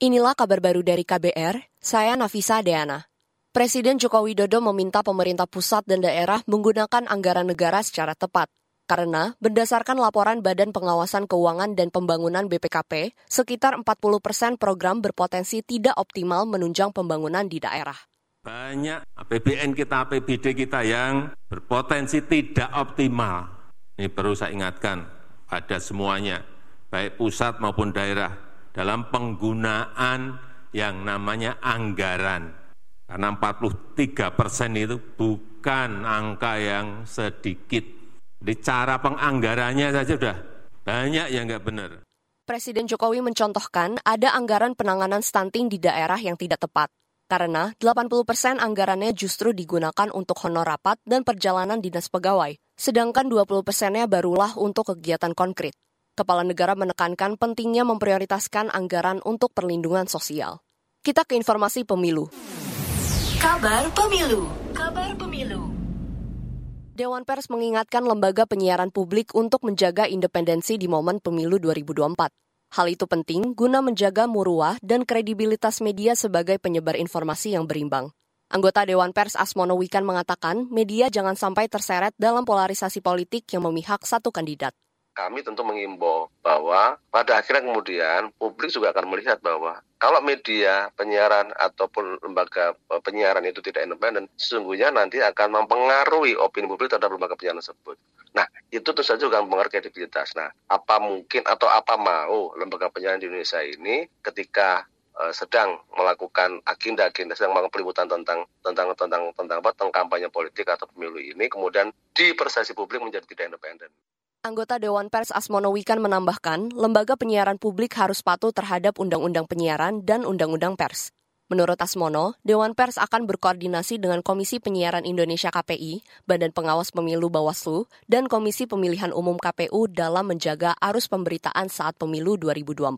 Inilah kabar baru dari KBR, saya Nafisa Deana. Presiden Joko Widodo meminta pemerintah pusat dan daerah menggunakan anggaran negara secara tepat. Karena berdasarkan laporan Badan Pengawasan Keuangan dan Pembangunan BPKP, sekitar 40 persen program berpotensi tidak optimal menunjang pembangunan di daerah. Banyak APBN kita, APBD kita yang berpotensi tidak optimal. Ini perlu saya ingatkan pada semuanya, baik pusat maupun daerah dalam penggunaan yang namanya anggaran. Karena 43 persen itu bukan angka yang sedikit. Di cara penganggarannya saja sudah banyak yang nggak benar. Presiden Jokowi mencontohkan ada anggaran penanganan stunting di daerah yang tidak tepat. Karena 80 persen anggarannya justru digunakan untuk honor rapat dan perjalanan dinas pegawai, sedangkan 20 persennya barulah untuk kegiatan konkret. Kepala negara menekankan pentingnya memprioritaskan anggaran untuk perlindungan sosial. Kita ke informasi pemilu. Kabar pemilu. Kabar pemilu. Dewan Pers mengingatkan lembaga penyiaran publik untuk menjaga independensi di momen pemilu 2024. Hal itu penting guna menjaga muruah dan kredibilitas media sebagai penyebar informasi yang berimbang. Anggota Dewan Pers Asmono Wikan mengatakan media jangan sampai terseret dalam polarisasi politik yang memihak satu kandidat kami tentu mengimbau bahwa pada akhirnya kemudian publik juga akan melihat bahwa kalau media penyiaran ataupun lembaga e, penyiaran itu tidak independen, sesungguhnya nanti akan mempengaruhi opini publik terhadap lembaga penyiaran tersebut. Nah, itu tentu saja juga mempengaruhi kredibilitas. Nah, apa mungkin atau apa mau lembaga penyiaran di Indonesia ini ketika uh, sedang melakukan agenda-agenda sedang melakukan peliputan tentang tentang tentang tentang apa tentang kampanye politik atau pemilu ini kemudian di persepsi publik menjadi tidak independen. Anggota Dewan Pers Asmono Wikan menambahkan, lembaga penyiaran publik harus patuh terhadap Undang-Undang Penyiaran dan Undang-Undang Pers. Menurut Asmono, Dewan Pers akan berkoordinasi dengan Komisi Penyiaran Indonesia KPI, Badan Pengawas Pemilu Bawaslu, dan Komisi Pemilihan Umum KPU dalam menjaga arus pemberitaan saat pemilu 2024.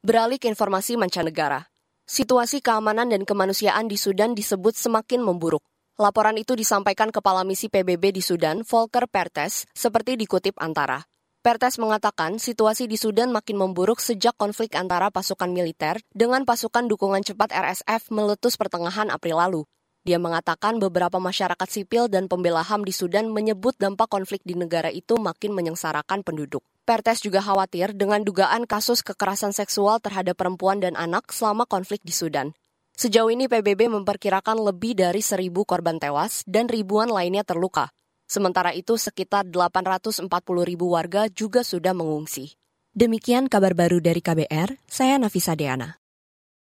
Beralih ke informasi mancanegara. Situasi keamanan dan kemanusiaan di Sudan disebut semakin memburuk. Laporan itu disampaikan Kepala Misi PBB di Sudan, Volker Pertes, seperti dikutip Antara. Pertes mengatakan situasi di Sudan makin memburuk sejak konflik antara pasukan militer dengan pasukan dukungan cepat RSF meletus pertengahan April lalu. Dia mengatakan beberapa masyarakat sipil dan pembela HAM di Sudan menyebut dampak konflik di negara itu makin menyengsarakan penduduk. Pertes juga khawatir dengan dugaan kasus kekerasan seksual terhadap perempuan dan anak selama konflik di Sudan. Sejauh ini PBB memperkirakan lebih dari seribu korban tewas dan ribuan lainnya terluka. Sementara itu sekitar 840 ribu warga juga sudah mengungsi. Demikian kabar baru dari KBR, saya Nafisa Deana.